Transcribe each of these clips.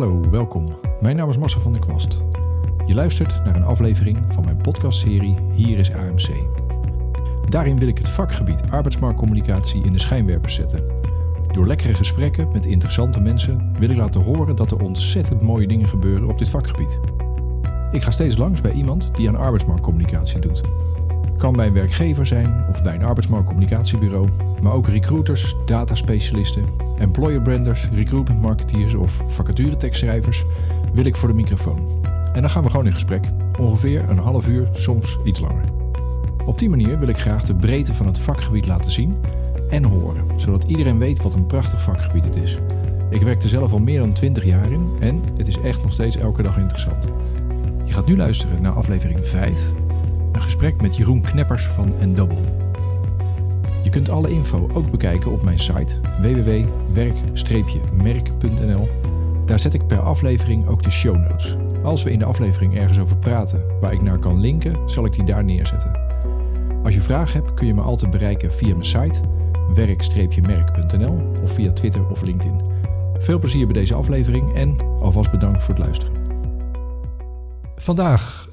Hallo, welkom. Mijn naam is Marcel van der Kwast. Je luistert naar een aflevering van mijn podcastserie Hier is AMC. Daarin wil ik het vakgebied arbeidsmarktcommunicatie in de schijnwerpers zetten. Door lekkere gesprekken met interessante mensen wil ik laten horen dat er ontzettend mooie dingen gebeuren op dit vakgebied. Ik ga steeds langs bij iemand die aan arbeidsmarktcommunicatie doet. Kan bij een werkgever zijn of bij een arbeidsmarktcommunicatiebureau, maar ook recruiters, dataspecialisten, employer branders, recruitment marketeers of vacaturetekstschrijvers wil ik voor de microfoon. En dan gaan we gewoon in gesprek, ongeveer een half uur, soms iets langer. Op die manier wil ik graag de breedte van het vakgebied laten zien en horen, zodat iedereen weet wat een prachtig vakgebied het is. Ik werk er zelf al meer dan 20 jaar in en het is echt nog steeds elke dag interessant. Je gaat nu luisteren naar aflevering 5 een gesprek met Jeroen Kneppers van Endouble. Je kunt alle info ook bekijken op mijn site www.werk-merk.nl. Daar zet ik per aflevering ook de show notes. Als we in de aflevering ergens over praten waar ik naar kan linken, zal ik die daar neerzetten. Als je vragen hebt, kun je me altijd bereiken via mijn site werk-merk.nl of via Twitter of LinkedIn. Veel plezier bij deze aflevering en alvast bedankt voor het luisteren. Vandaag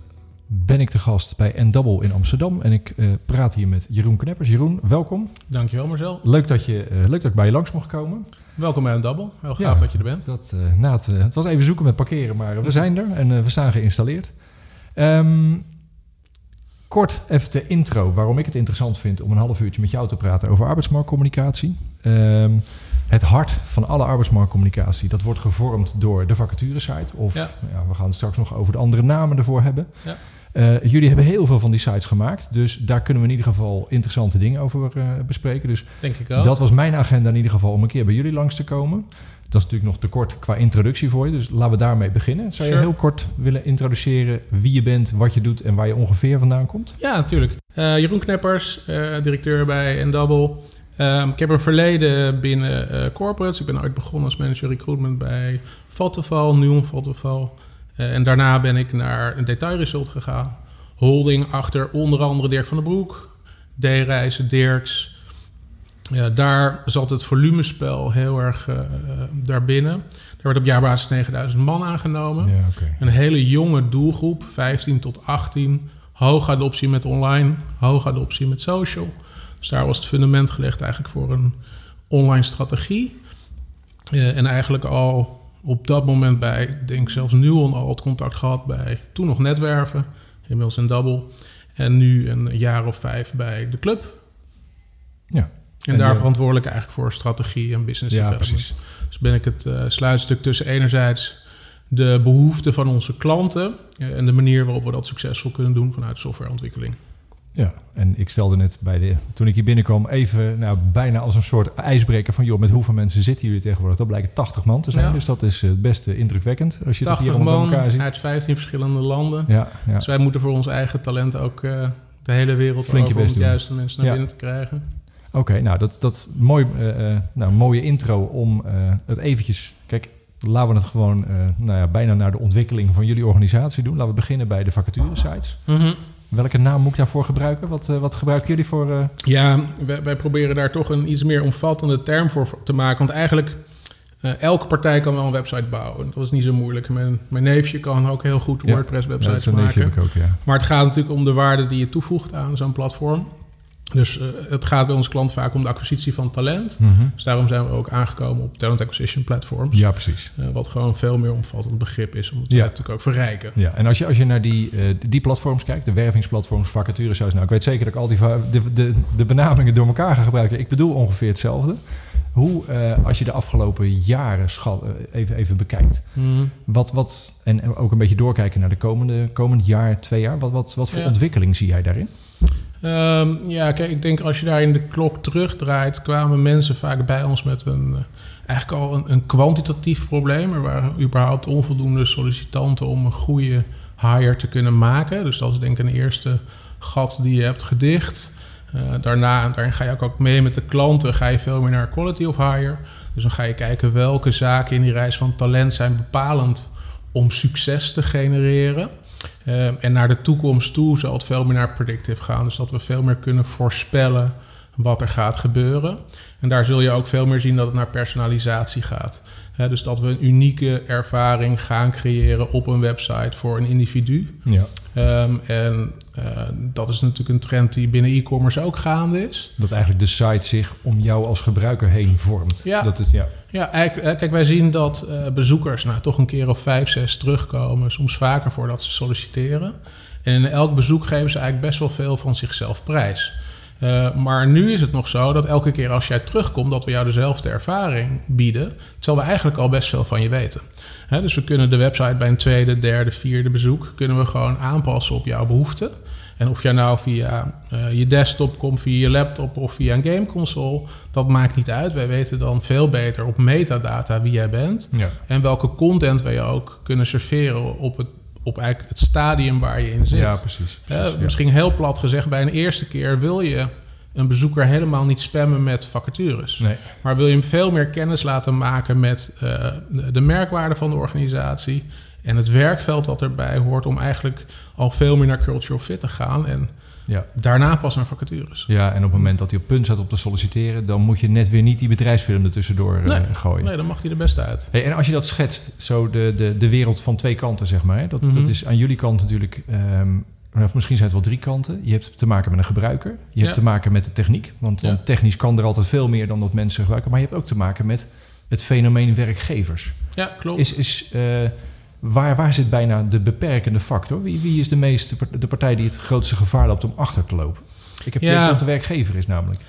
ben ik de gast bij Endouble in Amsterdam. En ik uh, praat hier met Jeroen Kneppers. Jeroen, welkom. Dankjewel Marcel. Leuk dat, je, uh, leuk dat ik bij je langs mocht komen. Welkom bij Endouble. Heel gaaf ja, dat je er bent. Dat, uh, nou, het, het, was even zoeken met parkeren, maar we zijn er en we staan geïnstalleerd. Um, kort even de intro, waarom ik het interessant vind om een half uurtje met jou te praten over arbeidsmarktcommunicatie. Um, het hart van alle arbeidsmarktcommunicatie, dat wordt gevormd door de vacaturesite. Of ja. Ja, we gaan het straks nog over de andere namen ervoor hebben. Ja. Uh, jullie hebben heel veel van die sites gemaakt, dus daar kunnen we in ieder geval interessante dingen over uh, bespreken. Dus Denk ik wel. dat was mijn agenda in ieder geval om een keer bij jullie langs te komen. Dat is natuurlijk nog te kort qua introductie voor je, dus laten we daarmee beginnen. Zou sure. je heel kort willen introduceren wie je bent, wat je doet en waar je ongeveer vandaan komt? Ja, natuurlijk. Uh, Jeroen Kneppers, directeur bij Endouble. Um, ik heb een verleden binnen corporates. Ik ben ooit begonnen als manager recruitment bij Vattenval, Nuon Vattenval. Uh, en daarna ben ik naar een detailresult gegaan. Holding achter onder andere Dirk van den Broek, D-reizen, Dirks. Ja, daar zat het volumespel heel erg uh, daarbinnen. Er werd op jaarbasis 9000 man aangenomen. Ja, okay. Een hele jonge doelgroep, 15 tot 18. Hoge adoptie met online, hoge adoptie met social. Dus daar was het fundament gelegd eigenlijk voor een online strategie. Uh, en eigenlijk al op dat moment bij, denk zelfs Nuon al het contact gehad bij toen nog Netwerven, inmiddels een Double. En nu een jaar of vijf bij de club. Ja. En, en daar verantwoordelijk eigenlijk voor strategie en business ja, development. Precies. Dus ben ik het uh, sluitstuk tussen enerzijds de behoeften van onze klanten uh, en de manier waarop we dat succesvol kunnen doen vanuit softwareontwikkeling. Ja, en ik stelde net bij de, toen ik hier binnenkwam even, nou, bijna als een soort ijsbreker van, joh, met hoeveel mensen zitten jullie tegenwoordig? Dat blijkt 80 man te zijn, ja. dus dat is het beste indrukwekkend als je 80 dat hier bij elkaar ziet. uit 15 verschillende landen. Ja, ja. Dus wij moeten voor ons eigen talent ook uh, de hele wereld Flink over best om de doen. juiste mensen naar Ja. binnen te krijgen. Oké, okay, nou, dat, dat mooi, uh, nou, mooie intro om uh, het eventjes, kijk, laten we het gewoon nou ja, bijna naar de ontwikkeling van jullie organisatie doen. Laten we beginnen bij de vacature sites. Mm -hmm. Welke naam moet ik daarvoor gebruiken? Wat, uh, wat gebruiken jullie voor? Uh... Ja, wij, wij, proberen daar toch een iets meer omvattende term voor te maken. Want eigenlijk, uh, elke partij kan wel een website bouwen. Dat is niet zo moeilijk. Mijn, mijn neefje kan ook heel goed WordPress-websites ja, maken. Heb ik ook, ja. Maar het gaat natuurlijk om de waarde die je toevoegt aan zo'n platform. Dus uh, het gaat bij onze klant vaak om de acquisitie van talent. Mm -hmm. Dus daarom zijn we ook aangekomen op talent acquisition platforms. Ja, precies. Uh, wat gewoon veel meer omvattend begrip is, om het ja. natuurlijk ook verrijken. Ja, en als je, als je naar die, uh, die platforms kijkt, de wervingsplatforms, vacatures, nou, ik weet zeker dat ik al die de, de, de benamingen door elkaar ga gebruiken. Ik bedoel ongeveer hetzelfde. Hoe, uh, als je de afgelopen jaren schat, uh, even, even bekijkt, mm. wat, wat, en ook een beetje doorkijken naar de komende komend jaar, twee jaar, wat, wat, wat voor ja. ontwikkeling zie jij daarin? Um, ja, kijk, ik denk als je daar in de klok terugdraait, kwamen mensen vaak bij ons met een, uh, eigenlijk al een, kwantitatief probleem. Er waren überhaupt onvoldoende sollicitanten om een goede hire te kunnen maken. Dus dat is denk ik een eerste gat die je hebt gedicht. Uh, daarna, daarin ga je ook, ook mee met de klanten, ga je veel meer naar quality of hire. Dus dan ga je kijken welke zaken in die reis van talent zijn bepalend om succes te genereren. Uh, en naar de toekomst toe zal het veel meer naar predictive gaan. Dus dat we veel meer kunnen voorspellen wat er gaat gebeuren. En daar zul je ook veel meer zien dat het naar personalisatie gaat. Dus dat we een unieke ervaring gaan creëren op een website voor een individu. Ja. Ehm, en eh, dat is natuurlijk een trend die binnen e-commerce ook gaande is. Dat eigenlijk de site zich om jou als gebruiker heen vormt. Ja. Dat is, ja. Ja, eh, kijk, wij zien dat eh, bezoekers nou, toch een keer of vijf, zes terugkomen. Soms vaker voordat ze solliciteren. En in elk bezoek geven ze eigenlijk best wel veel van zichzelf prijs. Uh, maar nu is het nog zo dat elke keer als jij terugkomt, dat we jou dezelfde ervaring bieden, terwijl we eigenlijk al best veel van je weten. Dus we kunnen de website bij een tweede, derde, vierde bezoek kunnen we gewoon aanpassen op jouw behoeften. En of jij nou via uh, je desktop komt, via je laptop of via een gameconsole, dat maakt niet uit. Wij weten dan veel beter op metadata wie jij bent Ja. en welke content wij ook kunnen serveren op het, op eigenlijk het stadium waar je in zit. ja, precies. Ja. Misschien heel plat gezegd, bij een eerste keer wil je een bezoeker helemaal niet spammen met vacatures. Nee. Maar wil je hem veel meer kennis laten maken met eh, de, de merkwaarde van de organisatie en het werkveld wat erbij hoort om eigenlijk al veel meer naar cultural fit te gaan en Ja. daarna pas naar vacatures. ja, en op het moment dat hij op punt staat om te solliciteren, dan moet je net weer niet die bedrijfsm ertussendoor eh, Nee. gooien. Nee, dan mag hij er best uit. Hey, en als je dat schetst, zo de, de, de wereld van twee kanten, zeg maar. Hè? Dat, Mhm. dat is aan jullie kant natuurlijk, ehm, of misschien zijn het wel drie kanten. Je hebt te maken met een gebruiker. Je hebt Ja. te maken met de techniek. Want, Ja. want technisch kan er altijd veel meer dan dat mensen gebruiken. Maar je hebt ook te maken met het fenomeen werkgevers. Ja, klopt. Is, is, eh, waar, waar zit bijna de beperkende factor? Wie, wie is de, meeste, de partij die het grootste gevaar loopt om achter te lopen? Ik heb Ja. dat de werkgever is namelijk.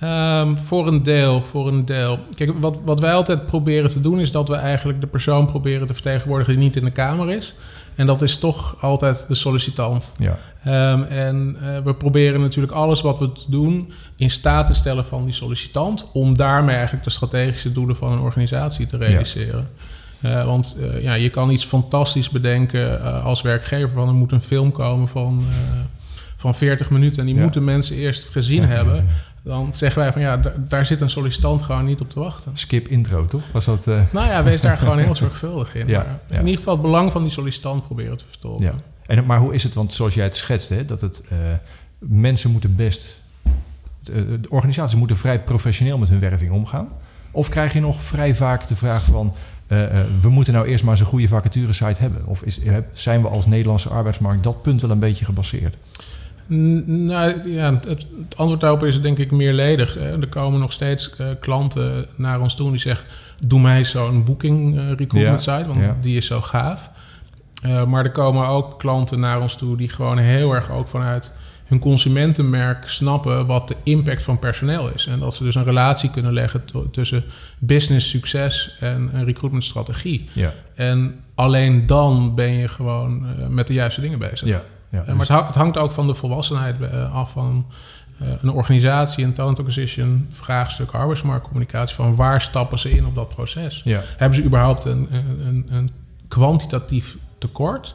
Ehm, voor een deel, voor een deel. Kijk, wat, wat wij altijd proberen te doen... is dat we eigenlijk de persoon proberen te vertegenwoordigen... die niet in de Kamer is. En dat is toch altijd de sollicitant. Ja, Ehm, en eh, we proberen natuurlijk alles wat we doen... in staat te stellen van die sollicitant... om daarmee eigenlijk de strategische doelen van een organisatie te realiseren. Eh, want eh, ja, je kan iets fantastisch bedenken eh, als werkgever... van er moet een film komen van, van 40 minuten... en die Ja. moeten mensen eerst gezien Ja, hebben... ja. Dan zeggen wij van ja, daar, zit een sollicitant gewoon niet op te wachten. Skip intro, toch? Was dat... Nou ja, wees daar gewoon heel zorgvuldig in. Ja, Maar. In ieder geval het belang van die sollicitant proberen te vertolken. Ja. En, maar hoe is het? Want zoals jij het schetst, hè, dat het, mensen moeten best... de organisaties moeten vrij professioneel met hun werving omgaan. Of krijg je nog vrij vaak de vraag van... eh, eh, we moeten nou eerst maar eens een goede vacaturesite hebben. Of is, heb- zijn we als Nederlandse arbeidsmarkt dat punt wel een beetje gebaseerd? Nou ja, het, antwoord daarop is denk ik meerledig. Eh, Er komen nog steeds eh, klanten naar ons toe die zeggen... doe mij zo'n booking eh, recruitment Ja, site, want ja. die is zo gaaf. Eh, maar er komen ook klanten naar ons toe die gewoon heel erg ook vanuit hun consumentenmerk snappen wat de impact van personeel is. En dat ze dus een relatie kunnen leggen tussen business succes en een recruitment strategie. Ja, En alleen dan ben je gewoon eh, met de juiste dingen bezig. ja, ja. Eh, maar het hangt, het hangt ook van de volwassenheid eh, af van een organisatie, een talent acquisition, vraagstuk arbeidsmarktcommunicatie. Van waar stappen ze in op dat proces? ja. Hebben ze überhaupt een, een, een, een kwantitatief tekort?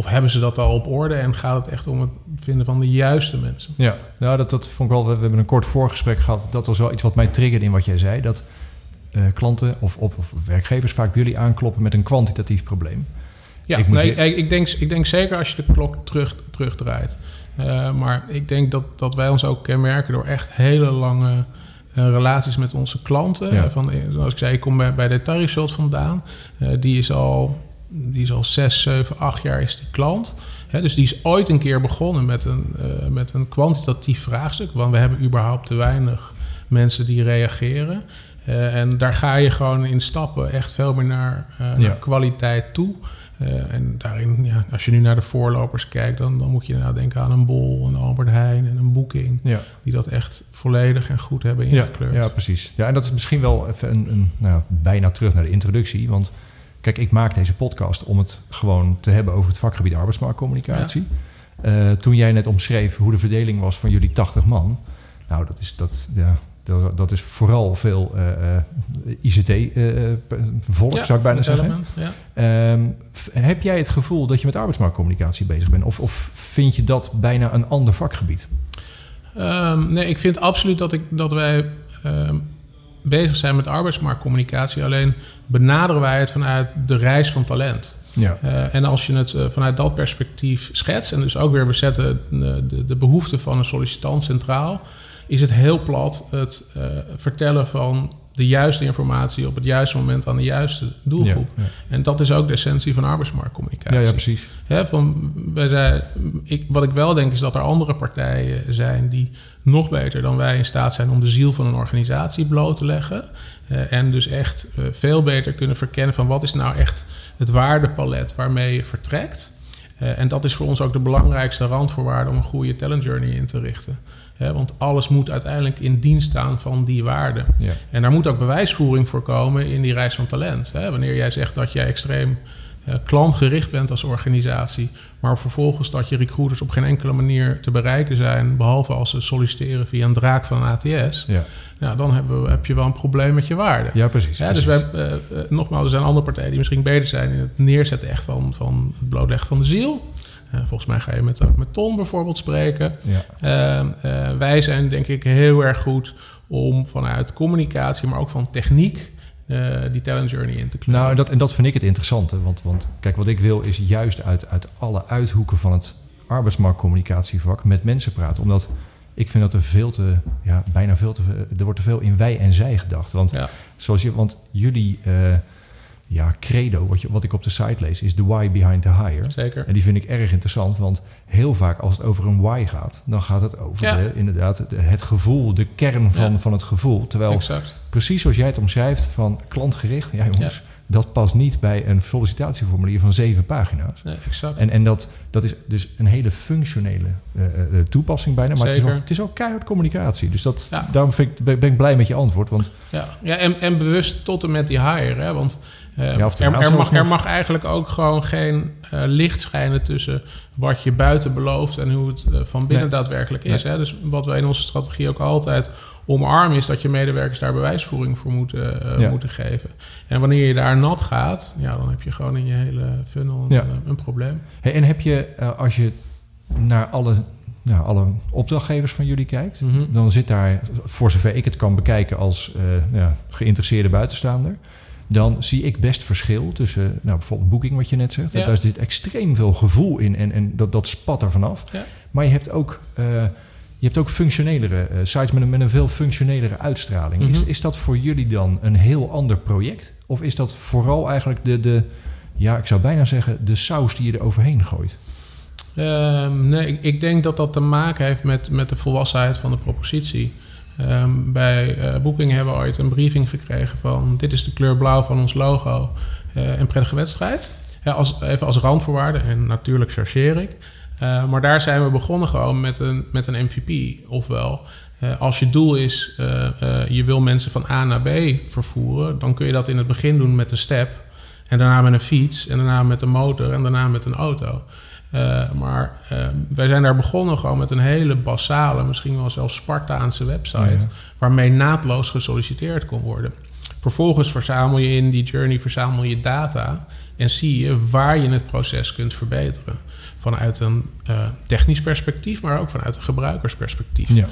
Of hebben ze dat al op orde en gaat het echt om het vinden van de juiste mensen? Ja, nou, dat, dat vond ik wel. We hebben een kort voorgesprek gehad. Dat was wel iets wat mij triggerde in wat jij zei. Dat eh, klanten of, of, of werkgevers vaak bij jullie aankloppen met een kwantitatief probleem. Ja, Ik nee, ik, ik, denk, ik denk zeker als je de klok terug, terugdraait. Eh, maar ik denk dat, dat wij ons ook kenmerken door echt hele lange eh, relaties met onze klanten. Ja. Van, zoals ik zei, ik kom bij, bij Detail Result vandaan. Die, is al, die is al zes, zeven, acht jaar is die klant. Dus die is ooit een keer begonnen met een, eh, met een kwantitatief vraagstuk. Want we hebben überhaupt te weinig mensen die reageren. Eh, en daar ga je gewoon in stappen echt veel meer naar, eh, naar Ja. kwaliteit toe. En daarin, ja, als je nu naar de voorlopers kijkt, dan, dan moet je nou denken aan een Bol, een Albert Heijn en een Booking. Ja, Die dat echt volledig en goed hebben ja, ingekleurd. ja, precies. Ja, en dat is misschien wel even een, een nou, bijna terug naar de introductie. Want kijk, ik maak deze podcast om het gewoon te hebben over het vakgebied arbeidsmarktcommunicatie. Eh, toen jij net omschreef hoe de verdeling was van jullie 80 man. Nou, dat is, dat, ja, dat, dat is vooral veel eh, eh, ICT-volk, Ja, zou ik bijna zeggen. Element, ja. Ehm, heb jij het gevoel dat je met arbeidsmarktcommunicatie bezig bent? Of, of vind je dat bijna een ander vakgebied? Ehm, nee, ik vind absoluut dat, ik, dat wij ehm, bezig zijn met arbeidsmarktcommunicatie. Alleen benaderen wij het vanuit de reis van talent. Ja. Eh, en als je het eh, vanuit dat perspectief schetst... en dus ook weer we zetten eh, de, de behoeften van een sollicitant centraal... is het heel plat het uh, vertellen van de juiste informatie op het juiste moment aan de juiste doelgroep. Ja, ja. En dat is ook de essentie van arbeidsmarktcommunicatie. Ja, ja precies. Hè, van, wij zijn, ik, wat ik wel denk is dat er andere partijen zijn die nog beter dan wij in staat zijn om de ziel van een organisatie bloot te leggen. Uh, en dus echt uh, veel beter kunnen verkennen van wat is nou echt het waardepalet waarmee je vertrekt. Uh, en dat is voor ons ook de belangrijkste randvoorwaarde om een goede talent journey in te richten. Hè, want alles moet uiteindelijk in dienst staan van die waarden. Ja. En daar moet ook bewijsvoering voor komen in die reis van talent. Hè. Wanneer jij zegt dat jij extreem uh, klantgericht bent als organisatie, maar vervolgens dat je recruiters op geen enkele manier te bereiken zijn, behalve als ze solliciteren via een draak van een ATS, Ja, ja, dan hebben we, heb je wel een probleem met je waarde. ja precies. Ja, dus wij, uh, uh, nogmaals, er zijn andere partijen die misschien beter zijn in het neerzetten echt van, van het blootleggen van de ziel. Uh, volgens mij ga je met, ook met Ton bijvoorbeeld spreken. Ja. Uh, wij zijn denk ik heel erg goed om vanuit communicatie, maar ook van techniek, uh, die talent journey in te klimmen. Nou, en dat, en dat vind ik het interessante. Want, want kijk, wat ik wil is juist uit, uit alle uithoeken van het arbeidsmarktcommunicatievak met mensen praten. Omdat ik vind dat er veel te, ja, bijna veel te, er wordt te veel in wij en zij gedacht. Want, ja. zoals je, want jullie uh, ja, credo, wat, je, wat ik op de site lees, is the why behind the hire. Zeker. En die vind ik erg interessant, want heel vaak als het over een why gaat, dan gaat het over Ja. de, inderdaad de, het gevoel, de kern van, Ja. van het gevoel. Terwijl Exact. precies zoals jij het omschrijft van klantgericht, ja jongens, Ja. Dat past niet bij een sollicitatieformulier van zeven pagina's. Nee, exact. En, en dat, dat is dus een hele functionele uh, uh, toepassing bijna, maar het is, ook, het is ook keihard communicatie. Dus dat, Ja. daarom vind ik, ben ik blij met je antwoord, want Ja, ja en, en bewust tot en met die hire. Hè? Want uh, Ja, er, er, mag, er mag eigenlijk ook gewoon geen uh, licht schijnen tussen wat je buiten belooft en hoe het uh, van binnen Nee. daadwerkelijk is. Nee. Hè? Dus wat wij in onze strategie ook altijd omarmen, is dat je medewerkers daar bewijsvoering voor moeten, uh, Ja. moeten geven. En wanneer je daar nat gaat, ja, dan heb je gewoon in je hele funnel een, Ja. uh, een probleem. Hey, en heb je, uh, als je naar alle, nou, alle opdrachtgevers van jullie kijkt, Mhm. dan zit daar, voor zover ik het kan bekijken als uh, ja, geïnteresseerde buitenstaander, dan zie ik best verschil tussen, nou, bijvoorbeeld Booking, wat je net zegt. Daar zit extreem veel gevoel in en, en dat, dat spat er vanaf. Maar je hebt ook, je hebt ook functionelere uh, sites met een, met een veel functionelere uitstraling. Mhm. is, is dat voor jullie dan een heel ander project? Of is dat vooral eigenlijk de, de ja, ik zou bijna zeggen, de saus die je er overheen gooit? Um, nee, ik, ik, denk dat dat te maken heeft met, met de volwassenheid van de propositie. Um, bij uh, Booking hebben we ooit een briefing gekregen van... dit is de kleur blauw van ons logo uh, en prettige wedstrijd. Ja, als, even als randvoorwaarde, en natuurlijk chargeer ik. Uh, maar daar zijn we begonnen gewoon met een, met een MVP. Ofwel, uh, als je doel is, uh, je wil mensen van A naar B vervoeren... dan kun je dat in het begin doen met een step... en daarna met een fiets, en daarna met een motor en daarna met een auto... Maar wij zijn daar begonnen gewoon met een hele basale, misschien wel zelfs Spartaanse website, Ja. waarmee naadloos gesolliciteerd kon worden. Vervolgens verzamel je in die journey verzamel je data en zie je waar je het proces kunt verbeteren. Vanuit een uh, technisch perspectief, maar ook vanuit een gebruikersperspectief. Ja.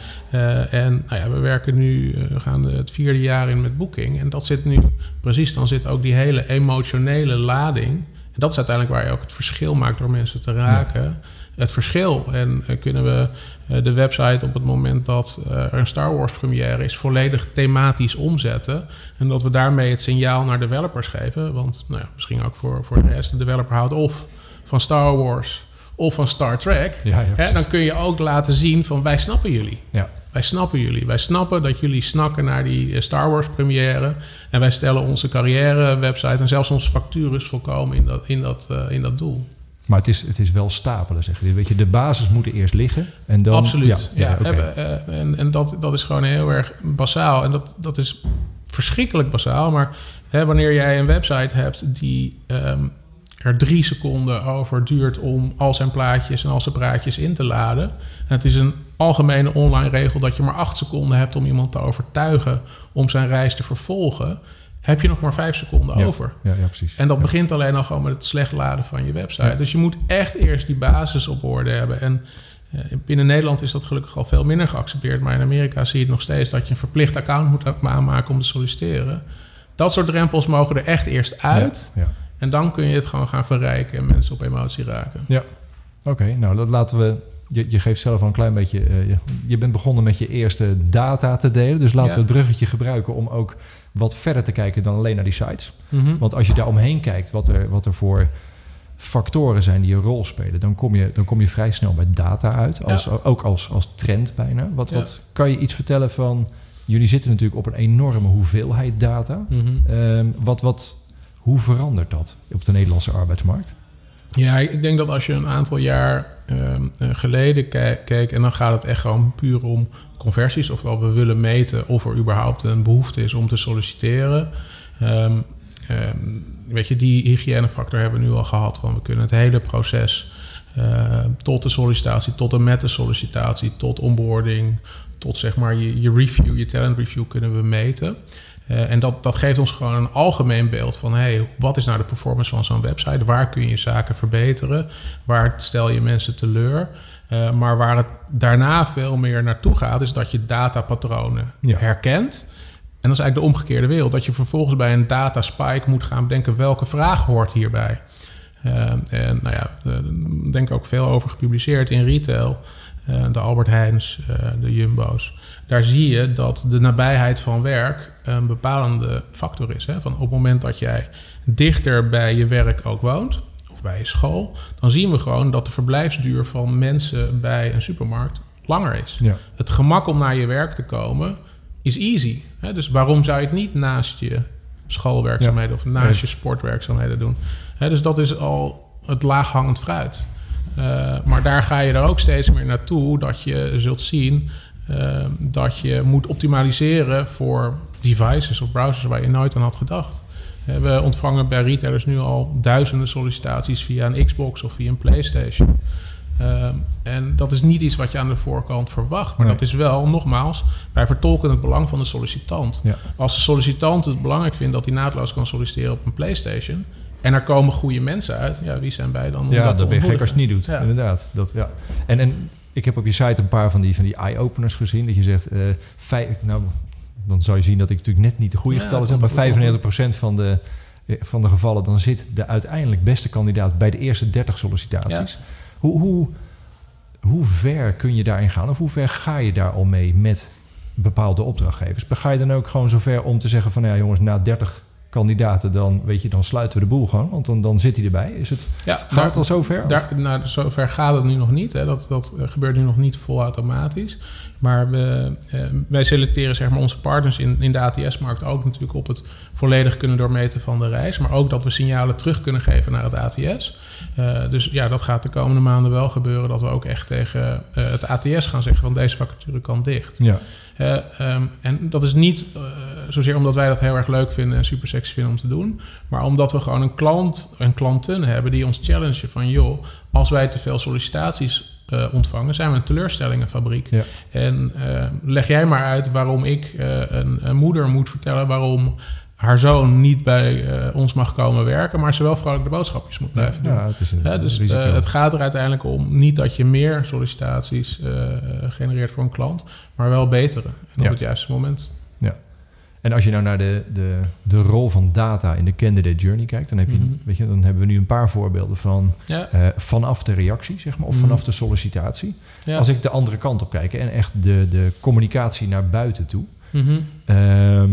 en nou ja, we werken nu, we gaan het vierde jaar in met Booking. En dat zit nu, precies, dan zit ook die hele emotionele lading en dat is uiteindelijk waar je ook het verschil maakt door mensen te raken. Ja. Het verschil. En kunnen we de website op het moment dat er een Star Wars première is, volledig thematisch omzetten. En dat we daarmee het signaal naar developers geven. Want nou ja, misschien ook voor, voor de rest, de developer houdt of van Star Wars of van Star Trek. Ja, ja, hè, dan kun je ook laten zien van wij snappen jullie. Ja. Wij snappen jullie. Wij snappen dat jullie snakken naar die eh, Star Wars première. En wij stellen onze carrière website en zelfs onze factures volkomen in dat, in dat, uh, in dat doel. Maar het is, het is wel stapelen, zeg je. Weet je, de basis moet eerst liggen. En dan, Absoluut. Ja, ja, ja okay. uh, en, en dat, dat is gewoon heel erg basaal. En dat, dat is verschrikkelijk basaal. Maar hè, wanneer jij een website hebt die um, er drie seconden over duurt om al zijn plaatjes en al zijn praatjes in te laden. En het is een algemene online regel dat je maar acht seconden hebt om iemand te overtuigen om zijn reis te vervolgen. Heb je nog maar vijf seconden ja, over. Ja, ja, precies. En dat ja. begint alleen al gewoon met het slecht laden van je website. Dus je moet echt eerst die basis op orde hebben. En uh, binnen Nederland is dat gelukkig al veel minder geaccepteerd. Maar in Amerika zie je het nog steeds dat je een verplicht account moet aanmaken om te solliciteren. Dat soort drempels mogen er echt eerst uit. Ja, ja. En dan kun je het gewoon gaan verrijken en mensen op emotie raken. Ja, oké. Okay, nou, dat laten we je, je geeft zelf al een klein beetje. eh, je, je bent begonnen met je eerste data te delen. Dus laten Ja. we het bruggetje gebruiken om ook wat verder te kijken dan alleen naar die sites. Mhm. Want als je daar omheen kijkt, wat er, wat er voor factoren zijn die een rol spelen, dan kom je, dan kom je vrij snel bij data uit. Als, Ook als, als trend bijna. Wat, Ja. wat kan je iets vertellen van. Jullie zitten natuurlijk op een enorme hoeveelheid data. Mhm. Ehm, wat, wat, hoe verandert dat op de Nederlandse arbeidsmarkt? Ja, ik denk dat als je een aantal jaar ehm, eh, geleden ke- keek... en dan gaat het echt gewoon puur om conversies... ofwel we willen meten of er überhaupt een behoefte is om te solliciteren. Ehm, ehm, weet je, die hygiënefactor hebben we nu al gehad. Van we kunnen het hele proces tot de sollicitatie... tot en met de sollicitatie, tot onboarding... tot zeg maar je, je review, je talent review kunnen we meten... Eh, en dat, dat geeft ons gewoon een algemeen beeld van... Hey, wat is nou de performance van zo'n website? Waar kun je zaken verbeteren? Waar stel je mensen teleur? Eh, maar waar het daarna veel meer naartoe gaat... is dat je datapatronen Ja. herkent. En dat is eigenlijk de omgekeerde wereld. Dat je vervolgens bij een data spike moet gaan bedenken... welke vraag hoort hierbij? Eh, en nou ja, er denk ik ook veel over gepubliceerd in retail. Eh, de Albert Heijns, eh, de Jumbo's. Daar zie je dat de nabijheid van werk een bepalende factor is. Hè? Van op het moment dat jij dichter bij je werk ook woont, of bij je school, dan zien we gewoon dat de verblijfsduur van mensen bij een supermarkt langer is. Ja. Het gemak om naar je werk te komen is easy. Hè? Dus waarom zou je het niet naast je schoolwerkzaamheden of naast je sportwerkzaamheden doen? Hè, dus dat is al het laaghangend fruit. Eh, maar daar ga je er ook steeds meer naartoe dat je zult zien eh, dat je moet optimaliseren voor devices of browsers waar je nooit aan had gedacht. Eh, We ontvangen bij retailers nu al duizenden sollicitaties via een Xbox of via een PlayStation. Ehm, en dat is niet iets wat je aan de voorkant verwacht. Maar Nee. dat is wel, nogmaals, wij vertolken het belang van de sollicitant. Ja. Als de sollicitant het belangrijk vindt dat hij naadloos kan solliciteren op een PlayStation. En er komen goede mensen uit, ja, wie zijn wij dan? om Ja, dat ben je gek als niet doet. Ja. Inderdaad. Dat, ja. en, en ik heb op je site een paar van die, van die eye-openers gezien. Dat je zegt, eh, vijf, nou, dan zou je zien dat ik natuurlijk net niet de goede Ja, getallen zeg. Maar goed, 95% van de, eh, van de gevallen, dan zit de uiteindelijk beste kandidaat bij de eerste 30 sollicitaties. Hoe, hoe, hoe ver kun je daarin gaan? Of hoe ver ga je daar al mee met bepaalde opdrachtgevers? Ga je dan ook gewoon zover om te zeggen van, nou ja jongens, na 30 kandidaten, dan, weet je, dan sluiten we de boel gewoon. Want dan, dan zit hij erbij. Is het, Ja, gaat het al zover? Daar, nou, zover gaat het nu nog niet. Hè. Dat, dat eh, gebeurt nu nog niet volautomatisch. Maar we, eh, wij selecteren zeg maar, onze partners in, in de ATS-markt ook natuurlijk op het volledig kunnen doormeten van de reis. Maar ook dat we signalen terug kunnen geven naar het ATS. Eh, dus ja, dat gaat de komende maanden wel gebeuren. Dat we ook echt tegen het ATS gaan zeggen van deze vacature kan dicht. Ja. Eh, ehm, en dat is niet eh, zozeer omdat wij dat heel erg leuk vinden en super sexy vinden om te doen. Maar omdat we gewoon een klant en klanten hebben die ons challengen van... joh, als wij te veel sollicitaties eh, ontvangen, zijn we een teleurstellingenfabriek. Ja. En leg jij maar uit waarom ik een, een moeder moet vertellen... waarom haar zoon niet bij eh, ons mag komen werken... maar ze wel vrolijk de boodschapjes moet blijven doen. Ja, het is een Ja, dus eh, het gaat er uiteindelijk om niet dat je meer sollicitaties eh, genereert voor een klant, maar wel betere en Ja. op het juiste moment. En als je nou naar de, de, de rol van data in de candidate journey kijkt, dan, heb je, Mhm. weet je, dan hebben we nu een paar voorbeelden van Ja, vanaf de reactie, zeg maar, of Mhm. vanaf de sollicitatie. ja. Als ik de andere kant op kijk en echt de, de communicatie naar buiten toe. Mhm. ehm,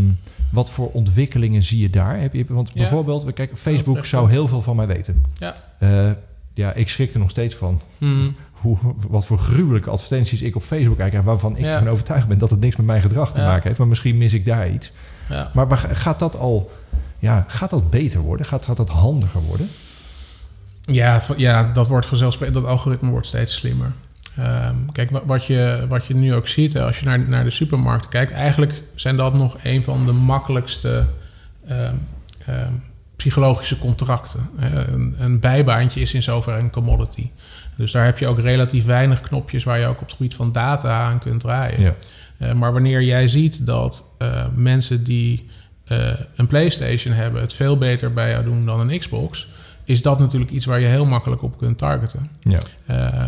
wat voor ontwikkelingen zie je daar? Heb je, want Ja. bijvoorbeeld, we kijken, Facebook terecht, zou heel veel van mij weten. Ja. Eh, ja, ik schrik er nog steeds van. Mhm. Hoe, wat voor gruwelijke advertenties ik op Facebook krijg... waarvan ik Ja. ervan overtuigd ben dat het niks met mijn gedrag te Ja. maken heeft. Maar misschien mis ik daar iets. ja. Maar gaat dat al... Ja, gaat dat beter worden? Gaat, gaat dat handiger worden? Ja, ja, dat wordt vanzelfsprekend. Dat algoritme wordt steeds slimmer. Ehm, kijk, wa- wat je, wat je nu ook ziet, hè, als je naar, naar de supermarkten kijkt, eigenlijk zijn dat nog een van de makkelijkste ehm, ehm, psychologische contracten. Een, een bijbaantje is in zoverre een commodity. Dus daar heb je ook relatief weinig knopjes waar je ook op het gebied van data aan kunt draaien. Ja. Eh, maar wanneer jij ziet dat eh, mensen die eh, een PlayStation hebben het veel beter bij jou doen dan een Xbox, is dat natuurlijk iets waar je heel makkelijk op kunt targeten. Ja.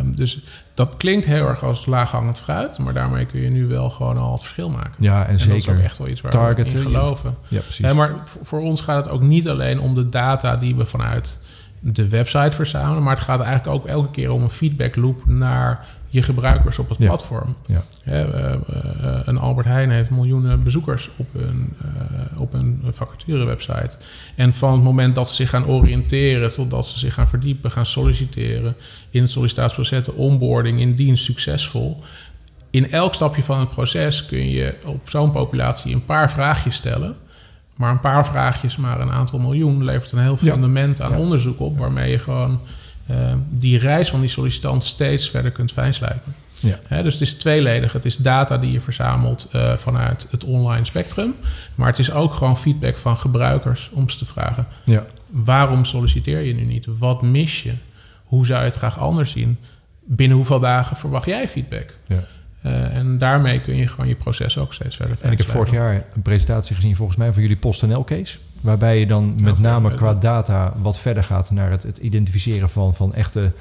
Dus dat klinkt heel erg als laaghangend fruit, maar daarmee kun je nu wel gewoon al het verschil maken. Ja, en, En dat is ook zeker. echt wel iets waar targeten, we in geloven. Ja, precies. Eh, maar voor, voor ons gaat het ook niet alleen om de data die we vanuit de website verzamelen. Maar het gaat eigenlijk ook elke keer om een feedback loop naar je gebruikers op het Ja. platform. Ja. Hè, eh, eh, een Albert Heijn heeft miljoenen bezoekers op hun, eh, op hun vacaturewebsite. En van het moment dat ze zich gaan oriënteren totdat ze zich gaan verdiepen, gaan solliciteren in het sollicitatieproces, de onboarding in dienst succesvol. In elk stapje van het proces kun je op zo'n populatie een paar vraagjes stellen. Maar een paar vraagjes, maar een aantal miljoen, levert een heel Ja. fundament aan onderzoek op, waarmee je gewoon eh, die reis van die sollicitant steeds verder kunt fijnslijpen. Ja. Dus het is tweeledig. Het is data die je verzamelt eh, vanuit het online spectrum. Maar het is ook gewoon feedback van gebruikers om ze te vragen: Ja. waarom solliciteer je nu niet? Wat mis je? Hoe zou je het graag anders zien? Binnen hoeveel dagen verwacht jij feedback? Ja. Eh, en daarmee kun je gewoon je proces ook steeds verder En ik heb vorig jaar een presentatie gezien, volgens mij, van jullie PostNL-case. Waarbij je dan met name qua data wat verder gaat naar het, het identificeren van, van echte,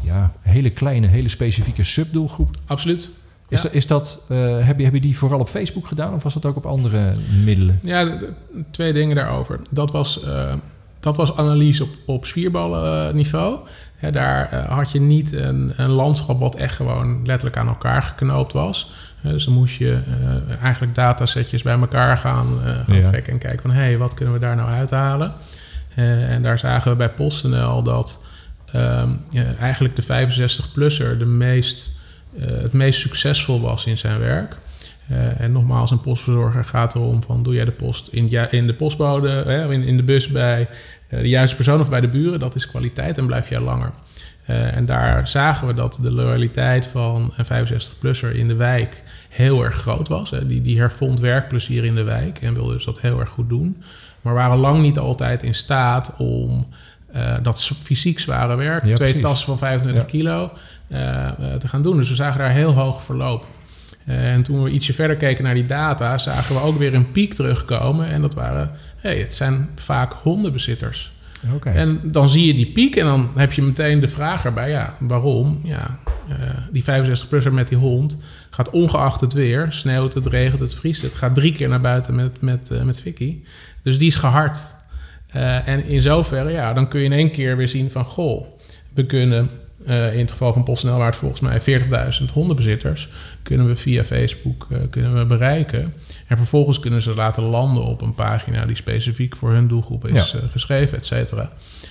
ja, hele kleine, hele specifieke subdoelgroepen. Absoluut. Is, Ja. dat, is dat, eh, heb, je, heb je die vooral op Facebook gedaan of was dat ook op andere middelen? Ja, de- de- twee dingen daarover. Dat was, eh, dat was analyse op, op spierballenniveau. Hè, daar eh, had je niet een, een landschap wat echt gewoon letterlijk aan elkaar geknoopt was. Eh, dus dan moest je eh, eigenlijk datasetjes bij elkaar gaan, eh, gaan Ja. trekken en kijken van... hé, hey, wat kunnen we daar nou uithalen? Eh, en daar zagen we bij PostNL dat ehm, eigenlijk de 65-plusser de meest, eh, het meest succesvol was in zijn werk. Eh, en nogmaals, een postverzorger gaat erom van... doe jij de post in, ja, in de postbode, hè, in, in de bus bij eh, de juiste persoon of bij de buren? Dat is kwaliteit en blijf jij langer. Eh, en daar zagen we dat de loyaliteit van een 65-plusser in de wijk heel erg groot was. Hè. Die, die hervond werkplezier in de wijk en wilde dus dat heel erg goed doen. Maar waren lang niet altijd in staat om eh, dat fysiek zware werk, Ja, twee tassen van 25 Ja. kilo, eh, te gaan doen. Dus we zagen daar heel hoog verloop. En toen we ietsje verder keken naar die data, zagen we ook weer een piek terugkomen. En dat waren, hey, het zijn vaak hondenbezitters. En dan zie je die piek en dan heb je meteen de vraag erbij, ja, waarom? Ja, eh, die 65-plusser met die hond gaat ongeacht het weer, sneeuwt het, regent het, vriest het, gaat drie keer naar buiten met, met, eh, met Vicky. Dus die is gehard. Eh, en in zoverre, ja, dan kun je in één keer weer zien van, goh, we kunnen in het geval van PostNL, waar het volgens mij 40.000 hondenbezitters, kunnen we via Facebook eh, kunnen we bereiken. En vervolgens kunnen ze laten landen op een pagina die specifiek voor hun doelgroep is Ja. eh, geschreven, et cetera.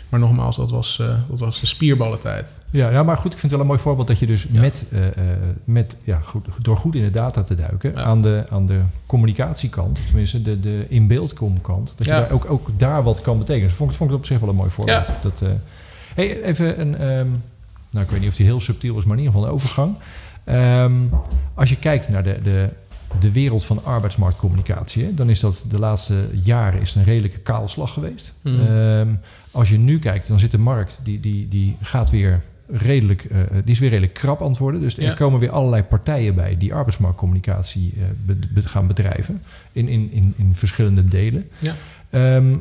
Maar nogmaals, dat was, eh, dat was de spierballentijd. Ja, ja, maar goed, ik vind het wel een mooi voorbeeld dat je dus Ja. met, met ja, goed, door goed in de data te duiken, Ja. aan, de, aan de communicatiekant, tenminste de, de in-beeldkom-kant, dat je daar ook, ook daar wat kan betekenen. Dus vond, ik- vond ik het op zich wel een mooi voorbeeld. Dat, hey, even een, ehm, nou ik weet niet of die heel subtiel is, maar in ieder geval een overgang. Ehm, als je kijkt naar de, de, de wereld van arbeidsmarktcommunicatie, hè, dan is dat de laatste jaren is een redelijke kaalslag geweest. Mhm. Ehm, als je nu kijkt, dan zit de markt, die, die, die gaat weer redelijk, eh, die is weer redelijk krap worden. Dus Ja. er komen weer allerlei partijen bij die arbeidsmarktcommunicatie eh, be- be- gaan bedrijven in, in, in, in verschillende delen. Ja. Ehm,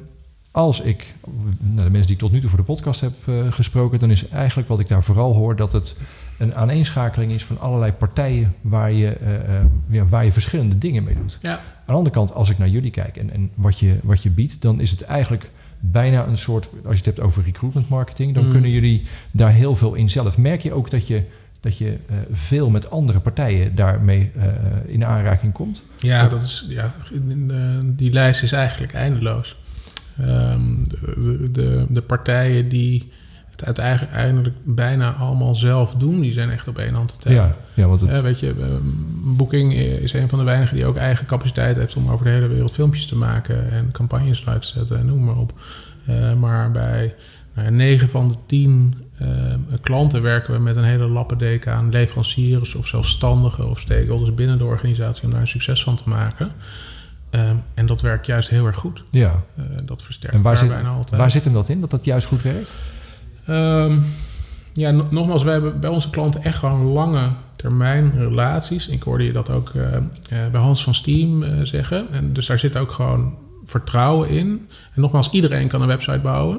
als ik, nou, de mensen die ik tot nu toe voor de podcast heb eh, gesproken, dan is eigenlijk wat ik daar vooral hoor dat het een aaneenschakeling is van allerlei partijen waar je, eh, eh, waar je verschillende dingen mee doet. Ja. Aan de andere kant, als ik naar jullie kijk en, en wat, je, wat je biedt, dan is het eigenlijk bijna een soort, als je het hebt over recruitment marketing, dan Mm. kunnen jullie daar heel veel in zelf. Merk je ook dat je, dat je veel met andere partijen daarmee in aanraking komt? Ja, dat is, ja die lijst is eigenlijk eindeloos. Ehm, de, de, de partijen die het uiteindelijk bijna allemaal zelf doen, die zijn echt op één hand te tellen. Ja, ja, want het, Ja, weet je, eh, Booking is een van de weinigen die ook eigen capaciteit heeft om over de hele wereld filmpjes te maken en campagnes live te zetten en noem maar op. Eh, maar bij nou, 9 van de 10 eh, klanten werken we met een hele lappendeken aan leveranciers of zelfstandigen of stakeholders binnen de organisatie om daar een succes van te maken. Ehm, en dat werkt juist heel erg goed. ja. Eh, dat versterkt En waar zit, bijna altijd. waar zit hem dat in, dat dat juist goed werkt? Ehm, ja, no- nogmaals, we hebben bij onze klanten echt gewoon lange termijn relaties. Ik hoorde je dat ook eh, eh, bij Hans van Steam zeggen. En dus daar zit ook gewoon vertrouwen in. En nogmaals, iedereen kan een website bouwen.